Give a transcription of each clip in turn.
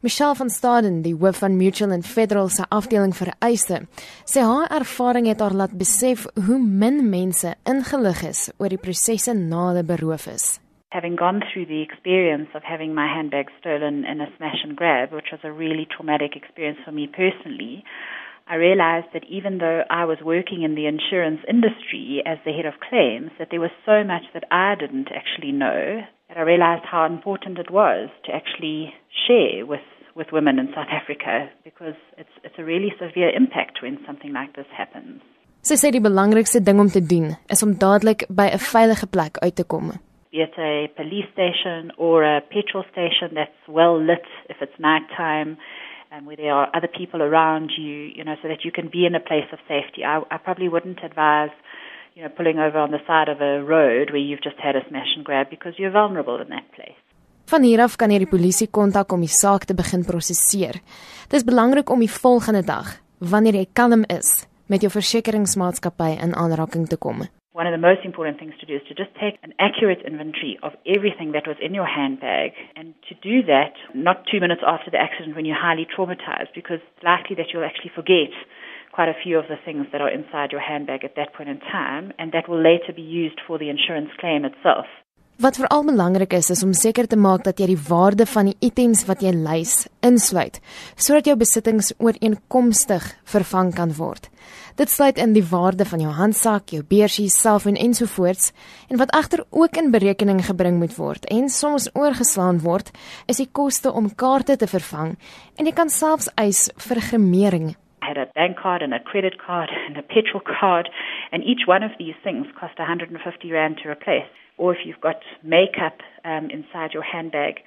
Michelle van Staden, die hoof van Mutual and Federal se afdeling vir eise, sê haar ervaring het haar laat besef hoe min mense ingelig is oor die prosesse na hulle beroof is. Having gone through the experience of having my handbag stolen in a smash and grab, which was a really traumatic experience for me personally, I realized that even though I was working in the insurance industry as the head of claims, that there was so much that I didn't actually know that I realized how important it was to actually share with, with women in South Africa because it's, it's a really severe impact when something like this happens. Sy sê die belangrikste ding om te doen is om dadelik by 'n veilige plek uit te kom. Be it a police station or a petrol station that's well lit if it's nighttime and where there are other people around you, you know, so that you can be in a place of safety. I, I probably wouldn't advise, you know, pulling over on the side of a road where you've just had a smash and grab because you're vulnerable in that place. Van hier af kan jy die polisie kontak om die saak te begin prosesseer. Dit is belangrik om die volgende dag, wanneer jy kalm is, met jou versekeringsmaatskappy in aanraking te kom. One of the most important things to do is to just take an accurate inventory of everything that was in your handbag and to do that not two minutes after the accident when you're highly traumatized because it's likely that you'll actually forget quite a few of the things that are inside your handbag at that point in time and that will later be used for the insurance claim itself. Wat veral belangrik is is om seker te maak dat jy die waarde van die items wat jy lys insluit sodat jou besittings ooreenkomstig vervang kan word. Dit sluit in die waarde van jou handsak, jou beursie, selfoon ensovoorts en wat egter ook in berekening gebring moet word en soms oorgeslaan word is die koste om kaarte te vervang en jy kan selfs eis vir gemering. I had a bank card and a credit card and a petrol card and each one of these things cost 150 rand to replace. Or if you've got makeup um, inside your handbag.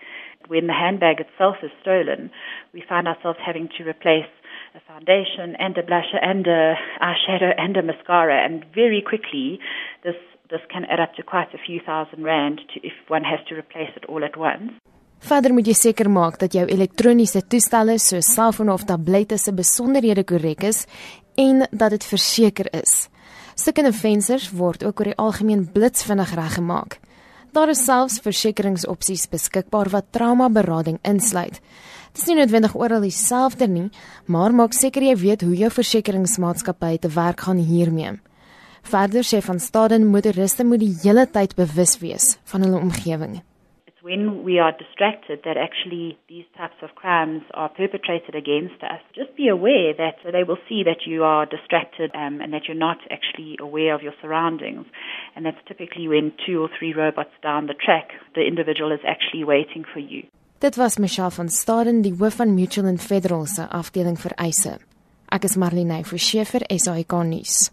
When the handbag itself is stolen, we find ourselves having to replace a foundation and a blusher and a eyeshadow and a mascara, and very quickly this this can add up to quite a few thousand rand to, if one has to replace it all at once. Verder moet jy seker maak dat jou elektroniese toestelle soos selfoon of tablette se besonderhede korrek is en dat dit verseker is. Stukkende vensters word ook oor die algemeen blitsvinnig reggemaak. Daar is selfs versekeringsopsies beskikbaar wat traumaberading insluit. Dit is nie noodwendig oral dieselfde nie, maar maak seker jy weet hoe jou versekeringsmaatskappy te werk gaan hiermee. Verder sê van Staden motoriste moet die hele tyd bewus wees van hulle omgewing when we are distracted that actually these types of crimes are perpetrated against us, just be aware that they will see that you are distracted um, and that you're not actually aware of your surroundings. And that's typically when two or three robots down the track, the individual is actually waiting for you. Dit was Michelle van Staden, die hoof van Mutual and Federal se afdeling vir eise. Ek is Marlene Forsie vir SAK nuus.